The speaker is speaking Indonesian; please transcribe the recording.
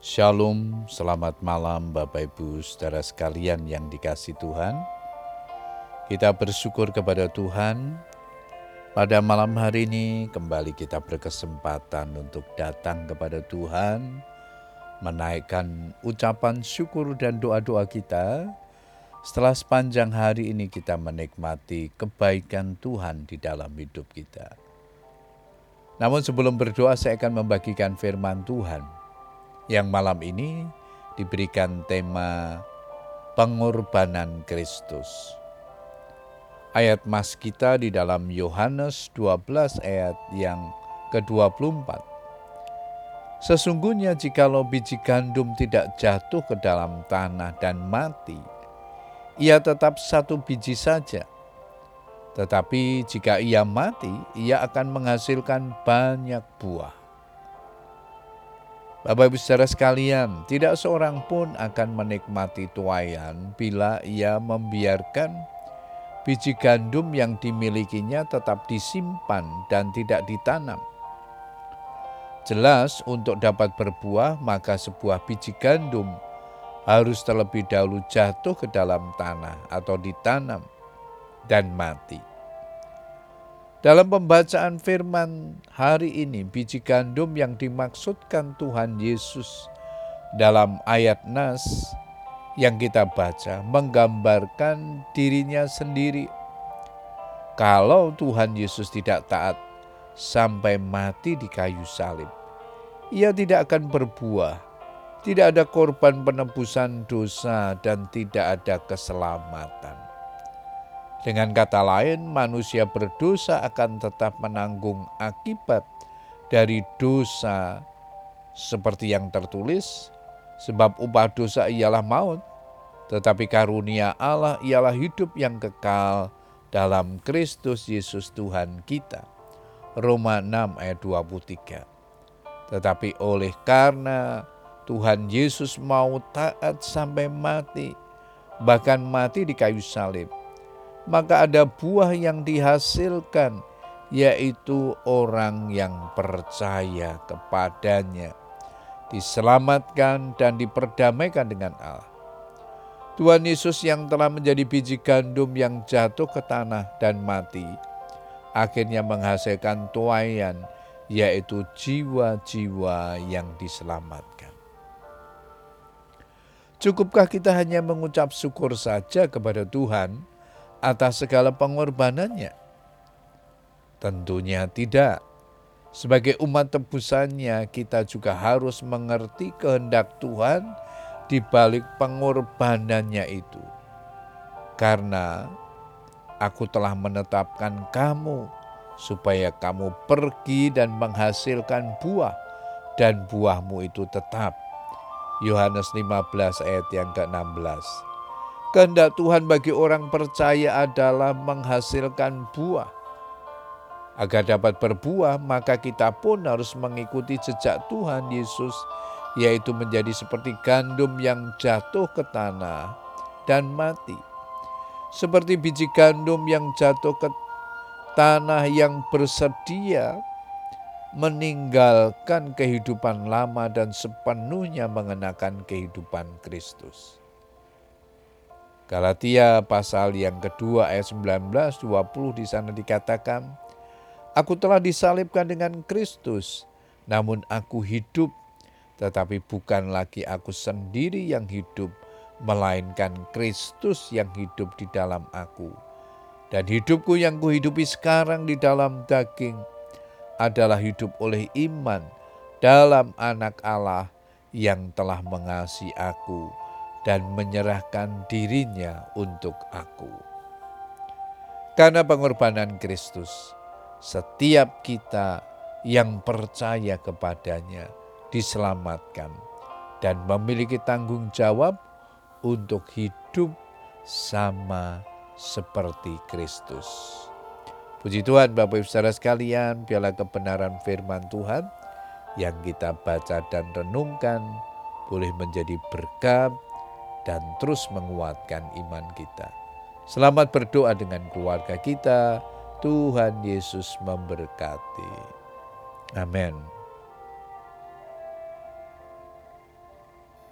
Shalom, selamat malam Bapak Ibu saudara sekalian yang dikasih Tuhan. Kita bersyukur kepada Tuhan pada malam hari ini kembali kita berkesempatan untuk datang kepada Tuhan, menaikkan ucapan syukur dan doa-doa kita. Setelah sepanjang hari ini kita menikmati kebaikan Tuhan di dalam hidup kita. Namun sebelum berdoa saya akan membagikan firman Tuhan yang malam ini diberikan tema pengorbanan Kristus. Ayat mas kita di dalam Yohanes 12 ayat yang ke-24. Sesungguhnya jikalau biji gandum tidak jatuh ke dalam tanah dan mati, ia tetap satu biji saja. Tetapi jika ia mati, ia akan menghasilkan banyak buah. Bapak Ibu saudara sekalian, tidak seorang pun akan menikmati tuayan bila ia membiarkan biji gandum yang dimilikinya tetap disimpan dan tidak ditanam. Jelas untuk dapat berbuah maka sebuah biji gandum harus terlebih dahulu jatuh ke dalam tanah atau ditanam dan mati. Dalam pembacaan firman hari ini, biji gandum yang dimaksudkan Tuhan Yesus dalam ayat Nas yang kita baca menggambarkan dirinya sendiri. Kalau Tuhan Yesus tidak taat sampai mati di kayu salib, ia tidak akan berbuah, tidak ada korban penebusan dosa, dan tidak ada keselamatan. Dengan kata lain, manusia berdosa akan tetap menanggung akibat dari dosa seperti yang tertulis, sebab upah dosa ialah maut, tetapi karunia Allah ialah hidup yang kekal dalam Kristus Yesus Tuhan kita. Roma 6 ayat 23. Tetapi oleh karena Tuhan Yesus mau taat sampai mati, bahkan mati di kayu salib, maka ada buah yang dihasilkan, yaitu orang yang percaya kepadanya, diselamatkan dan diperdamaikan dengan Allah. Tuhan Yesus yang telah menjadi biji gandum yang jatuh ke tanah dan mati, akhirnya menghasilkan tuayan, yaitu jiwa-jiwa yang diselamatkan. Cukupkah kita hanya mengucap syukur saja kepada Tuhan atas segala pengorbanannya? Tentunya tidak. Sebagai umat tebusannya, kita juga harus mengerti kehendak Tuhan di balik pengorbanannya itu. Karena aku telah menetapkan kamu supaya kamu pergi dan menghasilkan buah dan buahmu itu tetap. Yohanes 15 ayat yang ke-16. Kehendak Tuhan bagi orang percaya adalah menghasilkan buah. Agar dapat berbuah, maka kita pun harus mengikuti jejak Tuhan Yesus, yaitu menjadi seperti gandum yang jatuh ke tanah dan mati. Seperti biji gandum yang jatuh ke tanah yang bersedia meninggalkan kehidupan lama dan sepenuhnya mengenakan kehidupan Kristus. Galatia pasal yang kedua ayat 19 20 di sana dikatakan, Aku telah disalibkan dengan Kristus, namun aku hidup, tetapi bukan lagi aku sendiri yang hidup, melainkan Kristus yang hidup di dalam aku. Dan hidupku yang kuhidupi sekarang di dalam daging adalah hidup oleh iman dalam anak Allah yang telah mengasihi aku dan menyerahkan dirinya untuk aku. Karena pengorbanan Kristus, setiap kita yang percaya kepadanya diselamatkan dan memiliki tanggung jawab untuk hidup sama seperti Kristus. Puji Tuhan Bapak Ibu Saudara sekalian, biarlah kebenaran firman Tuhan yang kita baca dan renungkan boleh menjadi berkat dan terus menguatkan iman kita. Selamat berdoa dengan keluarga kita. Tuhan Yesus memberkati. Amin.